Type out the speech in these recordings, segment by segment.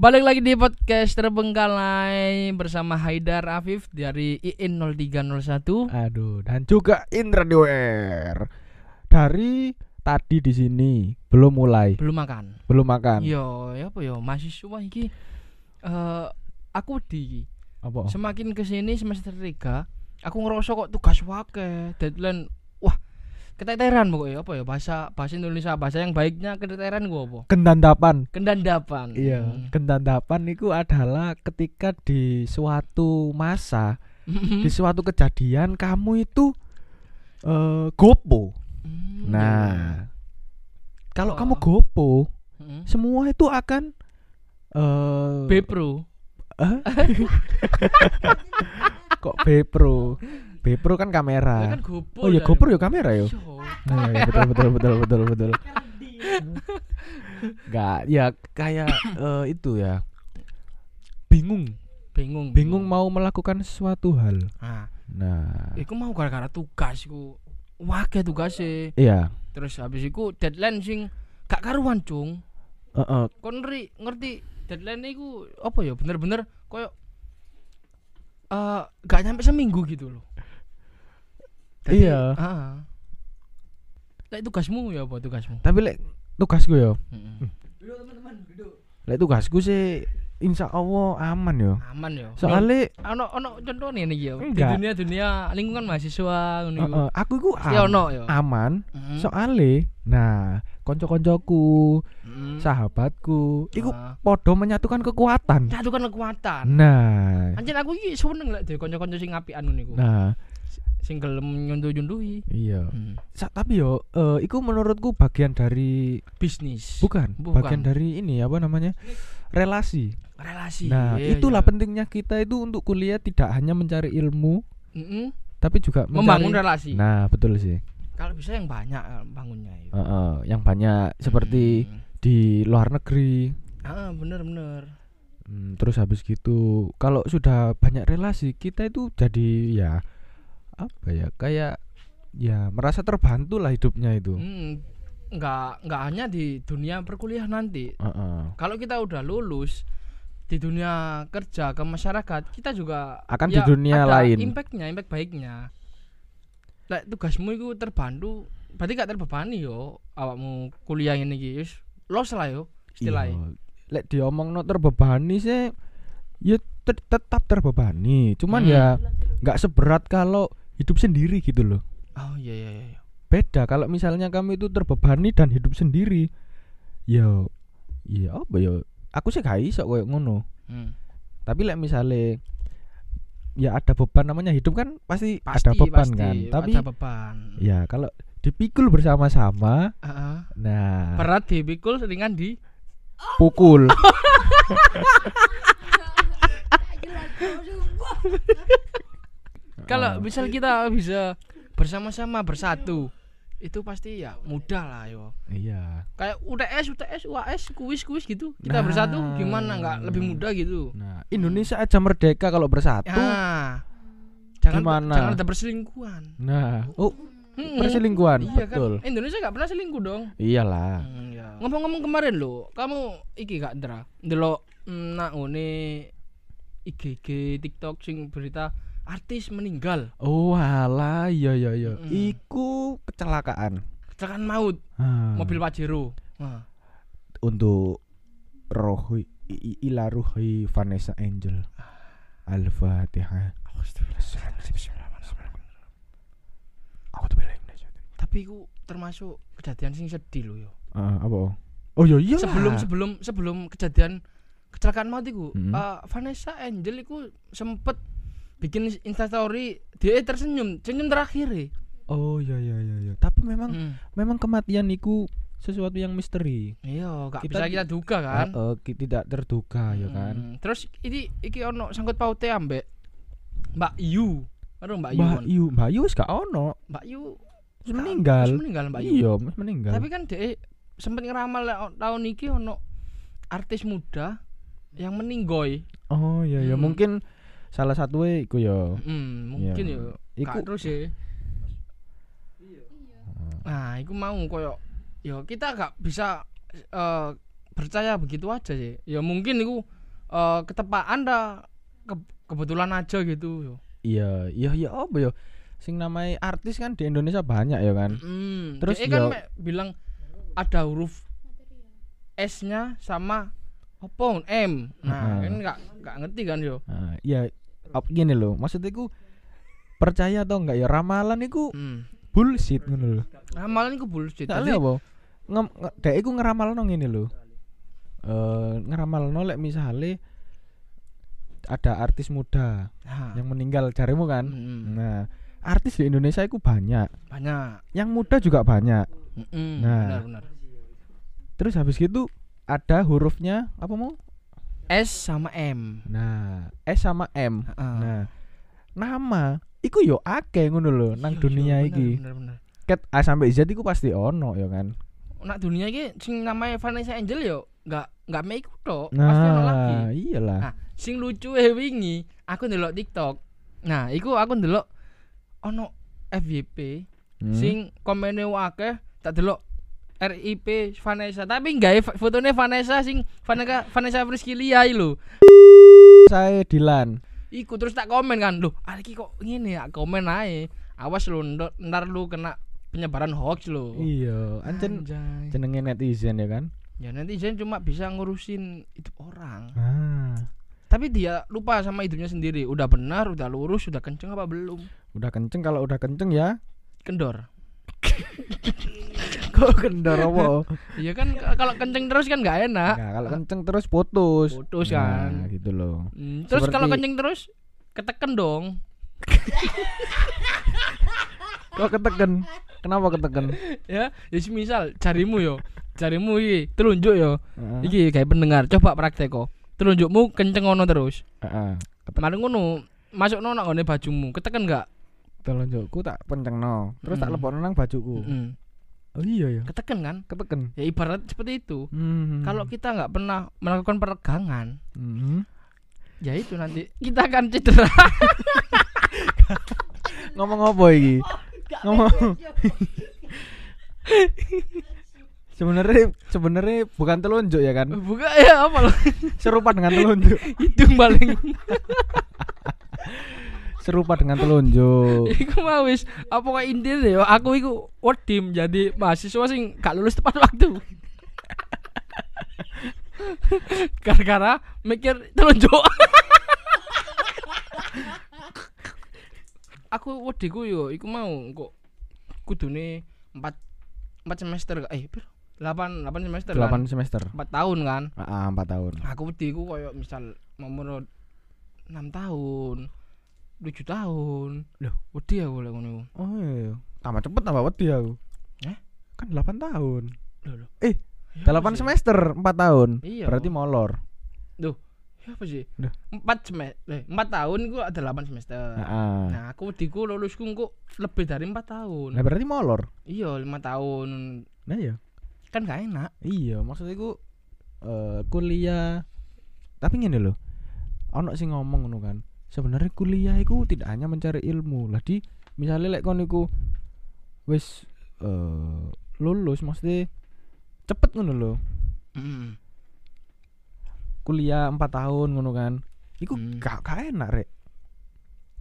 Balik lagi di podcast Terbengkalai bersama Haidar Afif dari IIN 0301. Aduh, dan juga Indra Dewer. Dari tadi di sini belum mulai, Belum makan. belum makan. Yo, ya apa yo mahasiswa iki eh aku di Apa? semakin ke sini semester 3 aku ngerasa kok tugas wake deadline keteteran pokoknya apa ya bahasa bahasa Indonesia bahasa yang baiknya keteteran gua apa Kendandapan. kendandapan Iya, Hmm. kendandapan itu adalah ketika di suatu masa, Hmm. di suatu kejadian kamu itu eh gopo. Hmm, Nah, kalau Oh. kamu gopo, iya. Hmm. semua itu akan eh B Pro Hah? kok B Pro? B Pro kan Ya kamera. kan GoPro Oh ya. GoPro ya kamera yo. Iya. Nah, ya, betul betul betul betul betul. Enggak, ya kayak eh, itu ya. Bingung, bingung bingung mau melakukan sesuatu hal. nah Nah, iku mau gara-gara tugas iku wake tugasnya iya. terus habis iku deadline sing gak karuan cung Heeh. kon ngerti ngerti deadline iku apa ya bener-bener koyo eh gak nyampe seminggu gitu loh Dadi, Iya. ah. Lek tugasmu ya apa tugasmu? Tapi lek tugasku yo, Heeh. lek tugasku sih insya Allah aman yo. Aman ya. Soalnya ono ono contoh nih ya di dunia dunia lingkungan mahasiswa ngono iku. heeh, aku iku Pasti ono ya. aman. Heeh. Soale, nah, konco-koncoku, Heeh. sahabatku, iku Ah. podo menyatukan kekuatan. Satukan kekuatan. Nah, Anjir aku iki seneng lek dhewe kanca-kanca sing apian ngono iku. nah, Sing gelem nyunduh-nyunduhi. iya. Hmm. Sa- tapi yo, eh, iku menurutku bagian dari Bisnis. bukan, Bukan. bagian dari ini apa namanya relasi. relasi. Nah, Iya, itulah iya. pentingnya kita itu untuk kuliah tidak hanya mencari ilmu, Mm-mm. tapi juga membangun mencari- relasi. Nah, betul sih. Kalau bisa yang banyak eh, bangunnya itu. Heeh, yang banyak seperti Hmm. di luar negeri. Ah, bener bener. Hmm, terus habis gitu, kalau sudah banyak relasi, kita itu jadi ya apa ya kayak ya merasa terbantu lah hidupnya itu. Hmm. Nggak nggak hanya di dunia perkuliahan nanti. Heeh. Kalau kita udah lulus di dunia kerja ke masyarakat, kita juga Akan ya di dunia ada lain. Impactnya, impact baiknya. Lek tugasmu itu terbantu, berarti gak terbebani yo awakmu kuliah ini wis los lah yo istilahnya. Iya. Lek diomong no terbebani sih, ya te- tetap terbebani. Cuman Hmm. ya nggak seberat kalau hidup sendiri gitu loh. Oh iya iya iya. Beda kalau misalnya kamu itu terbebani dan hidup sendiri, ya, ya apa ya? Aku sih gak iso koyo ngono. Hmm. tapi lek misalnya ya ada beban namanya hidup kan pasti, Pasti ada beban pasti, kan tapi ada beban. ya kalau dipikul bersama-sama Heeh. nah Berat dipikul ringan di pukul Kalau Ah. misal kita bisa bersama-sama bersatu, itu pasti ya mudah lah yo. iya Kayak UTS, UTS, UAS, kuis, kuis gitu. Kita Nah. bersatu gimana nggak lebih mudah gitu. nah Indonesia aja merdeka kalau bersatu Ah. Jangan Gimana? jangan ada perselingkuhan. nah oh perselingkuhan Iya betul kan. Indonesia nggak pernah selingkuh dong. iyalah Hmm, ya. Ngomong-ngomong kemarin lo, kamu iki gak Ndra? Ndelok mm, nak ngene IGG, TikTok sing berita artis meninggal oh alah iya iya iya Mm-mm. iku kecelakaan kecelakaan maut Ah. mobil Pajero. Nah, untuk i- ila ruhi Vanessa Angel Al-Fatihah Aku tuh belain tapi ku termasuk kejadian sing sedih lo yo. apa? Oh iya iya. Sebelum sebelum sebelum kejadian kecelakaan maut iku, Mm. eh, Vanessa Angel iku sempet bikin instastory dia tersenyum, senyum terakhir ya. Oh iya iya iya iya. Tapi memang Hmm. memang kematian niku sesuatu yang misteri. Iya, gak Kita bisa kita duga kan. Heeh, ki- tidak terduga ya kan. Hmm, Terus ini iki ono sangkut paute ambek Mbak Yu. Aduh Mbak Yu. Mbak kan. Yu, Mbak Yu gak ono. Mbak Yu Wis meninggal. Wis meninggal Mbak Yu. Iya, wis meninggal. Tapi kan dia sempet ngeramal tahun iki ono artis muda yang meninggoy. oh iya ya Hmm. mungkin salah satu iku ya. Hmm, mungkin Iya. ya. Iku terus ya. Nah, iku mau koyo ya kita gak bisa eh, percaya begitu aja sih. Ya mungkin iku eh ketepaan dah ke- kebetulan aja gitu yo. Iya, iya iya apa ya? Sing namanya artis kan di Indonesia banyak ya kan. Hmm, Terus dia kan ya- bilang ada huruf S-nya sama apa M. Nah, Heeh. kan nggak nggak ngerti kan yo. Nah, iya ap- gini loh, maksudnya ku percaya atau enggak ya ramalan iku Hmm. bullshit ngono lho. Ramalan iku bullshit. Soalnya Jadi- apa? Ngem, nge, dek iku ngeramalno ngene lho. Eh ngeramalno lek misale ada artis muda Nah, yang meninggal jarimu kan. mm, Nah, artis di Indonesia itu banyak. banyak. Yang muda juga banyak. Mm-mm, Nah. benar benar. Terus habis gitu ada hurufnya apa mau? S sama M. Nah, S sama M. Heeh. Nah, nama iku yo akeh ngono lho nang Iya, dunia iya, iki. Bener bener. Ket A sampai Z iku pasti ono ya kan. Nak dunia iki sing namanya Vanessa Angel yo nggak nggak make tok, pasti ono lagi. Nah, iyalah. Nah, sing lucu e wingi aku ndelok TikTok. Nah, iku aku ndelok ono FYP Hmm. sing komene akeh tak delok RIP Vanessa tapi gawe fa- fotone Vanessa sing Vanessa Vanessa Friskilia iki lho. saya Dilan. Iku terus tak komen kan, loh, ah iki kok ngene ya komen ae. Awas lu ntar lu kena penyebaran hoax lo. Iya, ancen Anjay. jenenge netizen ya kan. Ya netizen cuma bisa ngurusin hidup orang. Ah, Tapi dia lupa sama hidupnya sendiri. Udah benar, udah lurus, udah kenceng apa belum? udah kenceng kalau udah kenceng ya. Kendor. Kok kendor apa? Iya kan kalau kenceng terus kan nggak enak. Nah, kalau kenceng terus putus. Putus Nah, kan. gitu loh. Hmm, terus Seperti- kalau kenceng terus keteken dong. Kok keteken? Kenapa keteken? Ya, ya misal jarimu yo. Jarimu iki telunjuk yo. Heeh. Iki kayak pendengar, coba praktek kok. Telunjukmu kenceng ngono terus. Heeh. Kemarin ngono, masuk nang ngone bajumu, keteken enggak? Telunjukku tak pencengno, terus tak Mm. lebokno nang bajuku. Mm. Oh iya ya. Keteken kan? Keteken. Ya ibarat seperti itu. Hmm. Kalau kita nggak pernah melakukan peregangan, Hmm. ya itu nanti kita akan cedera. ngomong apa iki? Ngomong. sebenarnya sebenarnya bukan telunjuk ya kan? Buka ya apa loh? Serupa dengan telunjuk. Hidung paling. Serupa dengan telunjuk. iku mau wis apa kayak intinya ya aku iku wedi menjadi mahasiswa sing gak lulus tepat waktu. Gara-gara mikir telunjuk. aku wediku yo iku mau kok kudune 4 4 semester eh piro? 8 8 semester 8 kan. semester. 4 tahun kan. Ah, 4 tahun. Aku wediku koyo misal nomor 6 tahun. 7 tahun. Loh, wedi aku lek ngono. Oh iya. Tambah cepet tambah wedi aku. Eh? Kan 8 tahun. Loh, loh. Eh, Ya 8 apa sih? semester 4 tahun. Iya. Berarti molor. Ya apa sih? Duh. 4 semester. Eh, 4 tahun iku ada 8 semester. Heeh. Nah, aku wediku lulusku kok lebih dari 4 tahun. Nah, berarti molor. Iya, 5 tahun. Nah iya. Kan gak enak. Iya, maksudnya ku eh, kuliah. Tapi ngene loh. Ono sing ngomong ngono kan. Sebenarnya kuliah itu tidak hanya mencari ilmu. Lah di misalnya lek kon iku wis eh, lulus maksudnya cepet ngono loh. Mm. Kuliah 4 tahun ngono kan. Iku Hmm. gak gak enak rek.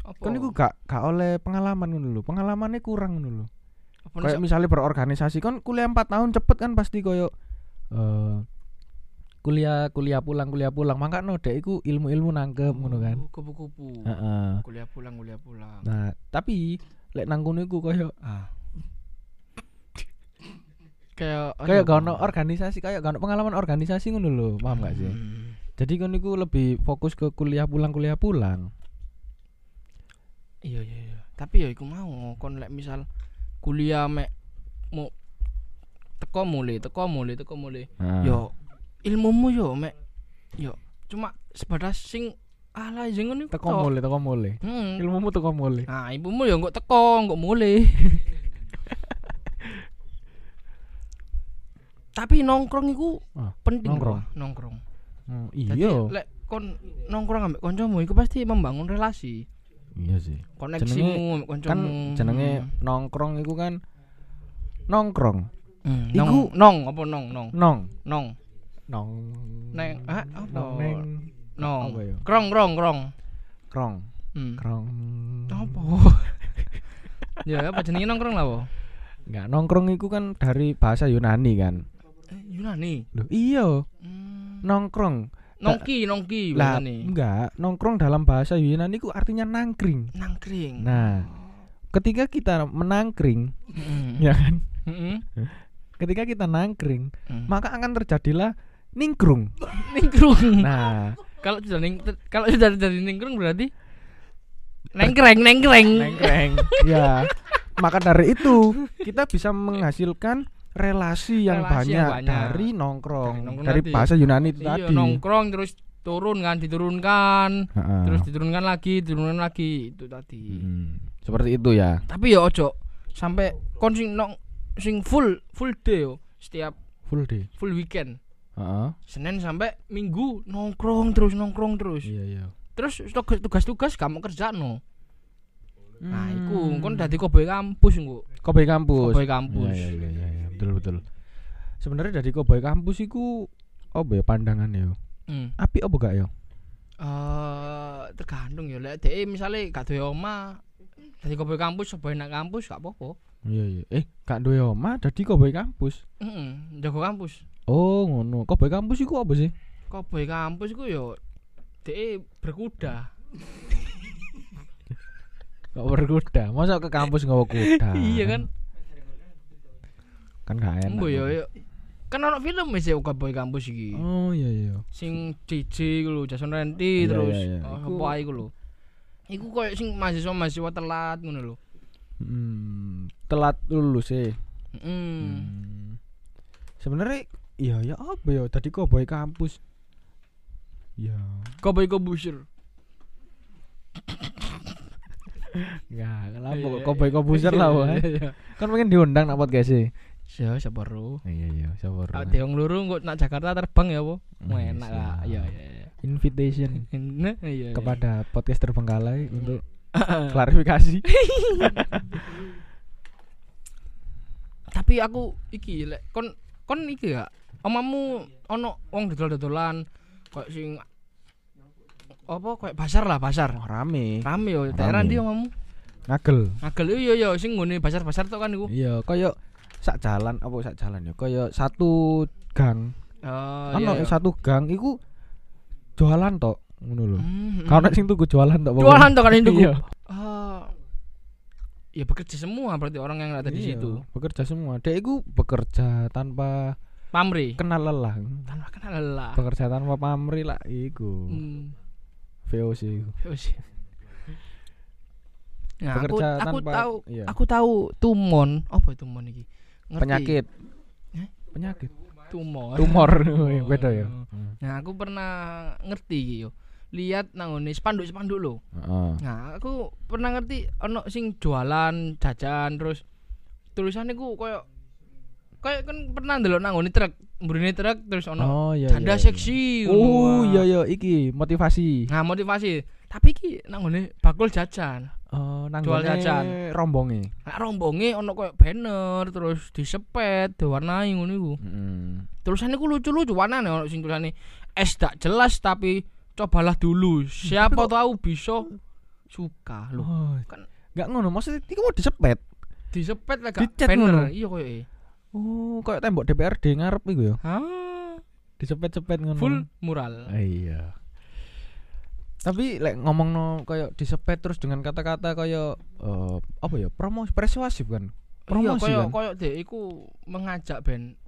Apa? Kon iku gak gak oleh pengalaman ngono lho. Pengalamannya kurang ngono lho. Kayak misalnya berorganisasi kan kuliah 4 tahun cepet kan pasti koyo eh kuliah kuliah pulang kuliah pulang makanya dek iku ilmu-ilmu nangkep ngono kan. Oh, Kupu-kupu. Heeh. Kuliah pulang, kuliah pulang. Nah, tapi lek nang kono iku koyo Ah. Kayak kayak gak ono organisasi kayak gak ono pengalaman organisasi ngono lho, paham gak sih? Hmm. Jadi kon iku lebih fokus ke kuliah pulang kuliah pulang. Iya iya iya. Tapi ya iku mau kon lek misal kuliah mek mau teko mulai, teko mulai, teko mulai. Nah, Yo ilmumu yo mek yo cuma sebatas sing ala aja ngono iku teko mulai, teko mulai. Hmm. Ilmumu teko mulai. Nah, ibumu yo nggak teko, nggak mulai. Tapi nongkrong iku Ah, penting nongkrong. loh, nongkrong. Hmm, iya. lek kon nongkrong ambek kancamu iku pasti membangun relasi. Iya sih. Koneksimu kancamu. Kan jenenge nongkrong iku kan nongkrong. Hmm, iku- nong, nong apa nong nong Nong. nong nong Neng- ah, apa? nong neng Nong. Ya? Krong krong krong. krong Hmm. krong Apa? ya apa jenenge nongkrong lah, Po? Enggak nongkrong itu kan dari bahasa Yunani kan. Eh, Yunani. Loh, iya, Hmm. nongkrong. Nongki, nongki Lah, enggak, nongkrong dalam bahasa Yunani itu artinya nangkring. Nangkring. Nah, ketika kita menangkring, Mm. ya kan? Mm-mm. Ketika kita nangkring, Mm. maka akan terjadilah ningkrung. ningkrung. Nah, Kalau sudah ning kalau sudah jadi ningkrung berarti nengkreng nengkreng. nengkreng. ya. Maka dari itu, kita bisa menghasilkan relasi yang, Relasi banyak, yang banyak. dari nongkrong, Dari nongkrong dari tadi. bahasa Yunani itu Iya, tadi. nongkrong terus turun kan diturunkan Ha-ha. terus diturunkan lagi diturunkan lagi itu tadi Hmm, Seperti itu ya. tapi ya ojo sampai kon sing nong sing full full day yo setiap Full day. full weekend Heeh. Senin sampai Minggu nongkrong terus nongkrong terus Iya, iya. terus tugas- tugas-tugas kamu kerja no nah Hmm. iku kon dadi koboy kampus engko Koboy kampus. koboy kampus Iya, iya, iya, iya, betul betul. Sebenarnya dari Koboy kampus iku apa ya pandangannya yo? Hmm. Api apa gak yo? Eh, tergantung ya lek dhek misale gak duwe omah dadi koboy kampus coba nak kampus gak apa-apa Iya iya. Eh, gak duwe omah dadi Koboy kampus. heeh jago kampus Oh, ngono. Koboy kampus iku apa sih? koboy kampus iku yo dhek berkuda Kok berkuda? Masa ke kampus nggawa kuda? iya kan Kan gak enak. Embo yo yo kan ono film wis ya koboy kampus iki Oh, iya iya. sing DJ iku lho Jason Ranti Iya, terus iya, iya. oh, Iku- apa iku lho iku koyo sing mahasiswa-mahasiswa telat ngono lho Hmm, telat lulus sih. heeh Hmm. Sebenarnya iya ya apa ya tadi Koboy kampus. Ya, koboy kobusir enggak kenapa Iya, kok iya, Koboy kompuser lah wae. iya Kan pengen diundang nak podcast sih. Ya, siapa ro? Iya iya, sabar. Ah, Deong luru kok nak Jakarta terbang ya, Po? Hmm, enak lah. Iya, iya, iya. Invitation Nah, iya. iya. kepada podcast terbengkalai untuk klarifikasi. Tapi aku iki lek kon kon iki gak omamu ono wong dodol-dodolan koyo sing apa koyo pasar lah, pasar. Wah, rame. Rame yo, daerah ndi omamu? Ngagel. Ngagel iya iya sing ngene pasar-pasar tok kan iku. Iya, koyo sak jalan apa sak jalan ya? Koyo satu gang. Oh, Kan iya. iya. satu gang iku jualan tok ngono lho. Hmm. nek sing tuku jualan tok. jualan tok kan itu. Iya. Ah. ya bekerja semua berarti orang yang ada di Iya, situ. Bekerja semua. Dek iku bekerja tanpa Pamri. kenal lelah. Tanpa kenal lelah. Bekerja tanpa pamrih lah iku. Hmm. VOC iku. Wis. Nah, aku, aku tanpa- tahu iya. aku tahu tumon apa tumon iki Ngerti? Penyakit. Eh? Penyakit. tumor Tumor beda ya. nah aku pernah ngerti iki yo lihat nang ngene spanduk-spanduk lho Heeh. nah aku pernah ngerti ono sing jualan jajan terus tulisannya ku koyo koyo kan pernah ndelok nang ngene truk mburine truk terus ono Oh iya. janda iya, seksi iya. Oh iya iya iki motivasi. nah motivasi tapi iki nang ngene bakul jajan Oh nang Jual jajan. rombonge. Nah, rombonge ono koyo banner terus disepet diwarnai ngono iku. Heeh. Tulisannya ku lucu-lucu warnane ono sing tulisane es tak jelas tapi cobalah dulu. Siapa tapi kok- tahu bisa suka lho. Oh, Kan- Enggak ngono, maksudnya iki mau disepet. Disepet lah gak Dicat banner. Iya koyo e. Oh, kayak tembok DPRD ngarep iku ya. Ah, Disepet-sepet ngono. full mural. Ah, iya. Tapi lek ngomong no kayak disepet terus dengan kata-kata kayak eh, apa ya? Promosi persuasif kan. Iya Promosi koyo kan. koyo dek iku mengajak ben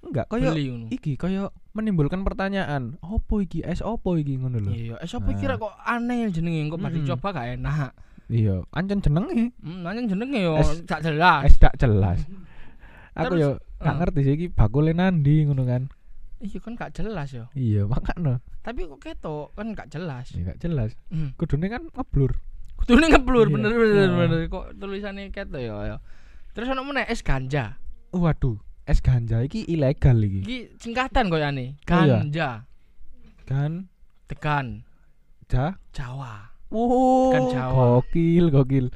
Enggak, kayak iki kayak menimbulkan pertanyaan, opo iki? Es opo iki ngono lho. Iya, eh sapa Nah. kira kok aneh jenenge kok bar Mm-mm. dicoba gak enak. Iya, ancen jenenge Hmm, nanya jenenge yo Es- gak jelas. es tak jelas. Aku yo gak eh. ngerti sih iki bakule nandi ngono kan. Iya kan gak jelas yo. Iya, makanya Tapi kok ketok kan gak jelas. ya gak jelas. Hmm. Kudune kan ngeblur. Kudune ngeblur Iya. bener bener Nah. bener kok tulisannya ketok ya ya. Terus ono meneh es ganja. Waduh, es ganja iki ilegal iki. Iki singkatan koyane. Oh, iya. Ganja. Kan Tekan ja Jawa. Oh, Tekan Jawa. gokil, gokil.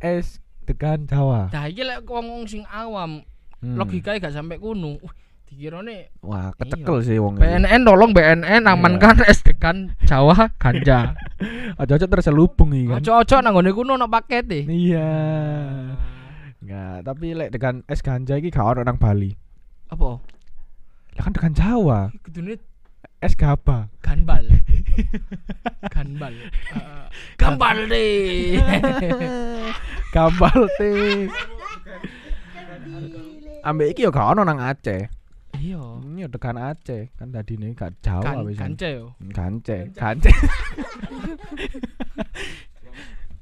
Es tekan Jawa. Nah iki lek wong-wong sing awam Hmm. logikanya gak sampai kuno. Uh, dikirone Wah, kecekel sih wong. BNN tolong BNN amankan es dekan Jawa ganja. Aja-aja terselubung iki kan. Ojo-ojo nang ngene kuno ono paket e. Iya. Enggak, tapi lek dengan es ganja iki gak ono nang Bali. Apa? Lah kan dengan Jawa, Kudune es gaba. ganbal. ganbal. Heeh. Gambal deh. Gambal teh. Ambek iki yo gak ono nang Aceh. Iya. Ini yo tekan Aceh, kan tadi nih gak Jawa Kan wis. kance yo. Gance, gance.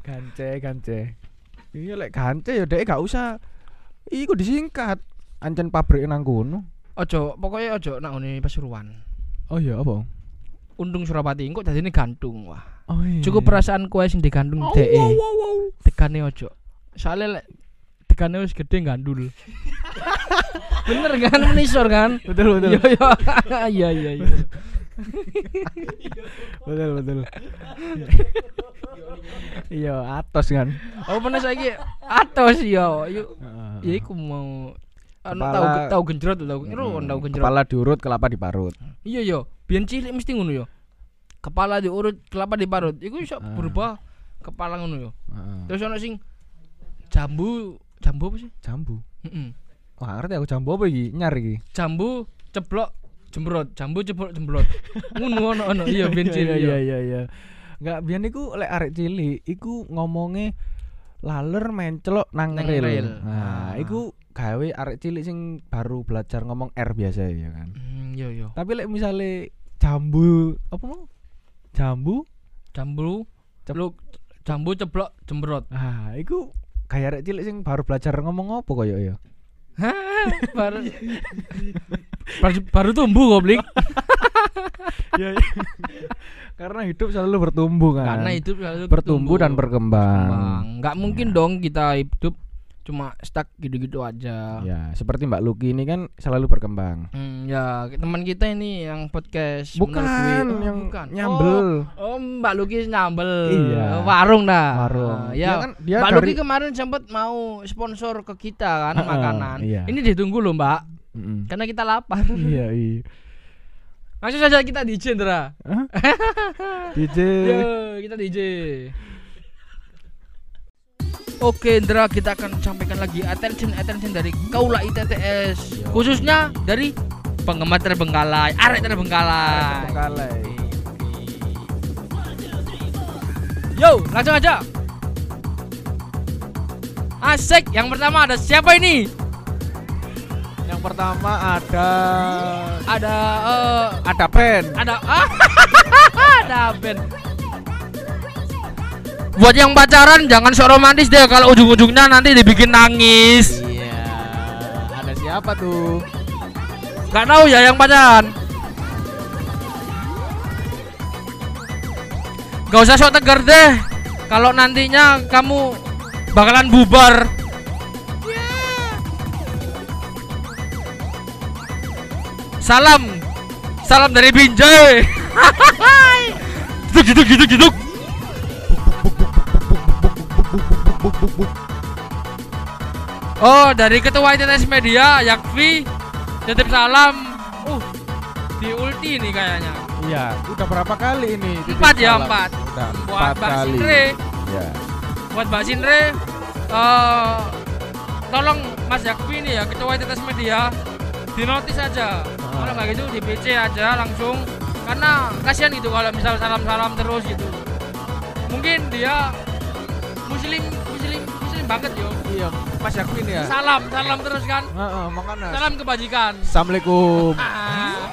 Gance, gance. Iya lek gance ya dek gak usah iku disingkat. Ancen pabrik nang kono. Ojo, pokoknya ojo nang ngene Pasuruan. Oh iya apa? Untung Surabati engko dadine gantung. Wah. Oh iya. Cukup perasaan kowe sing digantung Oh, DE. wow, wow, wow. Tekane ojo. Soalnya lek tekane wis gede gandul. Bener kan menisor kan? Betul betul. Iya iya. Iya iya iya. betul betul. Iya, atos kan. Oh bener saiki atos yo. Yuk. Heeh. Ya iku mau anu tahu tahu genjrot tahu Mm, tahu genjrot. Kepala diurut, kelapa diparut. Iya yo. Biyen cilik mesti ngono yo. Kepala diurut, kelapa diparut. Iku iso Ah. berubah kepala ngono yo. Heeh. Terus ono sing jambu, jambu apa sih? Jambu. Heeh. Wah, ngerti aku jambu apa iki? Nyar iki. Jambu ceplok jembrot, jambu ceplok jembrot. ngono ono ono iya biyen cilik iya iya iya. Enggak, biyen iku lek arek cilik iku ngomongnya laler mencelok nang Nang rel. Nah, Ah. iku gawe arek cilik sing baru belajar ngomong R biasa ya kan. Hmm, iya iya. Tapi lek misale jambu apa mau? Jambu? Jambu Cep- ceplok jambu ceplok jembrot. Ah, iku kayak arek cilik sing baru belajar ngomong apa koyo ya? baru, baru baru tumbuh goblok. Iya. Karena hidup selalu bertumbuh kan. Karena hidup selalu bertumbuh dan berkembang. berkembang. Nggak mungkin Ya. dong kita hidup cuma stuck gitu-gitu aja. Ya, seperti Mbak Luki ini kan selalu berkembang. Hmm, ya teman kita ini yang podcast Bukan menurut gue- oh, yang bukan. nyambel. Oh, oh, Mbak Lukis nyambel. Iya. Warung dah. Warung. Dia ya. kan dia Mbak dari Luki kemarin sempat mau sponsor ke kita kan Heeh, makanan. iya. Ini ditunggu loh, Mbak. Mm-mm. Karena kita lapar. iya, iya. Langsung saja kita DJ, Ndra. Hah? DJ. Yo, kita DJ. Oke, Ndra, kita akan sampaikan lagi attention attention dari Kaula ITTS, Yo. khususnya dari penggemar terbengkalai, arek terbengkalai. Terbengkalai. Yo, langsung aja. Asik, yang pertama ada siapa ini? Yang pertama ada Ada eh ada band. ada ah, ada band. Buat yang pacaran jangan sok romantis deh kalau ujung-ujungnya nanti dibikin nangis. Iya. Ada siapa tuh? Gak tahu ya yang pacaran. Gak usah sok tegar deh. Kalau nantinya kamu bakalan bubar. Salam. Salam dari Binjai. Jeduk jeduk jeduk jeduk. Oh, dari ketua ITS Media, Yakfi. Titip salam. Uh, di ulti nih kayaknya. Iya, udah berapa kali ini? Empat ya, salam? empat. Udah Buat empat Mbak kali. Sindre, Ya. buat Mbak Sindre, eh tolong Mas Yakfi nih ya, ketua ITS Media, di notis aja. Kalau nggak gitu di PC aja langsung. Karena kasihan gitu kalau misal salam-salam terus gitu. Mungkin dia muslim banget yo. Iya, Mas Yakin ya. Salam, salam terus kan. Heeh, makanya. Salam kebajikan. Assalamualaikum. Ah.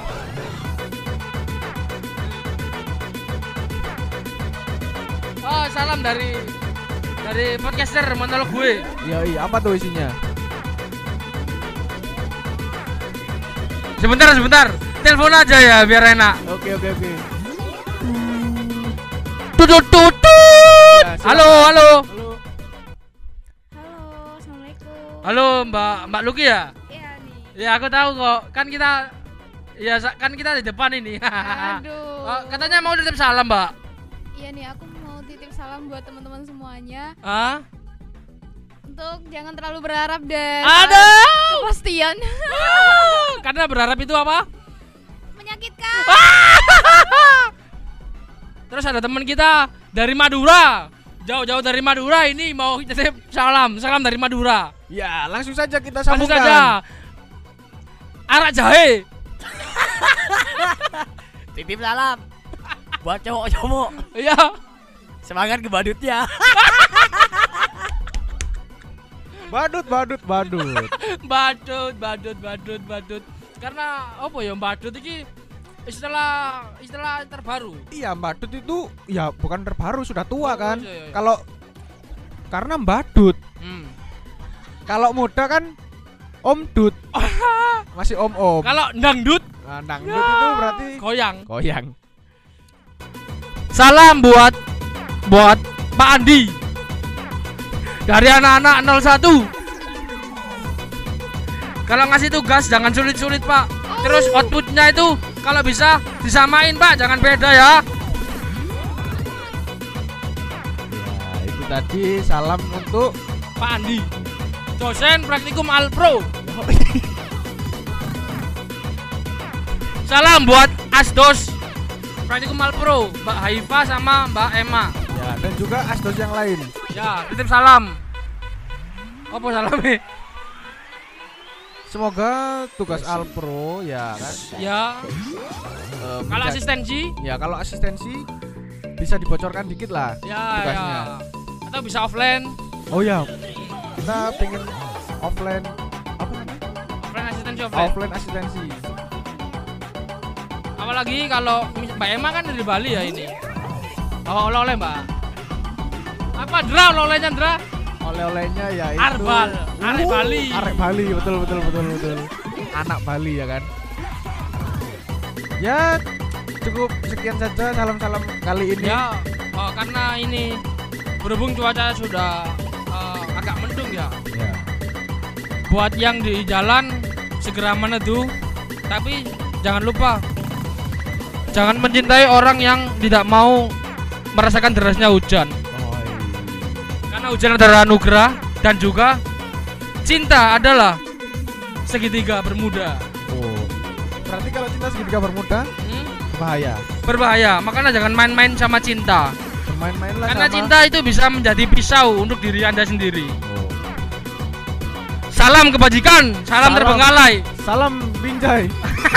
Oh, salam dari dari podcaster monolog gue. Iya, iya, apa tuh isinya? Sebentar, sebentar. Telepon aja ya biar enak. Oke, oke, oke. Tutut tutut. Ya. Halo. Halo, Halo, Mbak Mbak Luki ya? Iya nih. Ya, aku tahu kok. Kan kita ya kan kita di depan ini. Aduh. Oh, katanya mau titip salam, Mbak. Iya nih, aku mau titip salam buat teman-teman semuanya. Ah? Untuk jangan terlalu berharap deh. Ada. Kepastian. Karena berharap itu apa? Menyakitkan. Terus ada teman kita dari Madura. Jauh-jauh dari Madura ini mau titip salam, salam dari Madura. Ya, langsung saja kita Langsung sambungkan. saja. Arak jahe. Titip salam buat cowok-cowok. Iya. Semangat ke badutnya. Badut, badut, badut. badut, badut, badut, badut. Karena apa ya badut ini istilah istilah terbaru. iya, badut itu ya bukan terbaru, sudah tua Oh, kan. iya, iya. Kalau karena badut, Hmm. kalau muda kan Om Dut. Masih om-om. Kalau dangdut Nah, dangdut itu berarti goyang. goyang. Salam buat buat Pak Andi dari anak-anak 01. Kalau ngasih tugas jangan sulit-sulit Pak. Terus outputnya itu kalau bisa disamain Pak, jangan beda ya. Ya, itu tadi salam untuk Pak Andi, dosen praktikum Alpro. Salam buat Asdos praktikum Alpro, Mbak Haifa sama Mbak Emma. ya dan juga asdos yang lain. Ya, titip salam. Apa salamnya? Semoga tugas Alpro ya kan. Ya, eh, kalau asistensi, ya kalau asistensi bisa dibocorkan dikit lah. ya Tugasnya. ya. Atau bisa offline, Oh ya, kita pengen offline apa namanya? offline asistensi offline. Offline asistensi. Apalagi kalau Mbak Emma kan dari Bali ya ini. Bawa oleh-oleh Mbak. Apa Dra oleh-olehnya Dra? Oleh-olehnya ya itu Arbal, arek Uh, Bali. Arek Bali, betul betul betul betul. Anak Bali ya kan. Ya cukup sekian saja salam-salam kali ini. Ya, oh, karena ini berhubung cuaca sudah eh, agak mendung ya. Ya. Buat yang di jalan segera meneduh, tapi jangan lupa jangan mencintai orang yang tidak mau merasakan derasnya hujan. Hujan adalah anugerah dan juga cinta adalah segitiga bermuda. Oh. Berarti kalau cinta segitiga bermuda Hmm? bahaya. Berbahaya, makanya jangan main-main sama cinta. Bermain-mainlah Karena sama cinta itu bisa menjadi pisau untuk diri Anda sendiri. Oh. Salam kebajikan, salam, Salam. terbengkalai. Salam Binjai.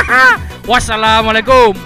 Wassalamualaikum.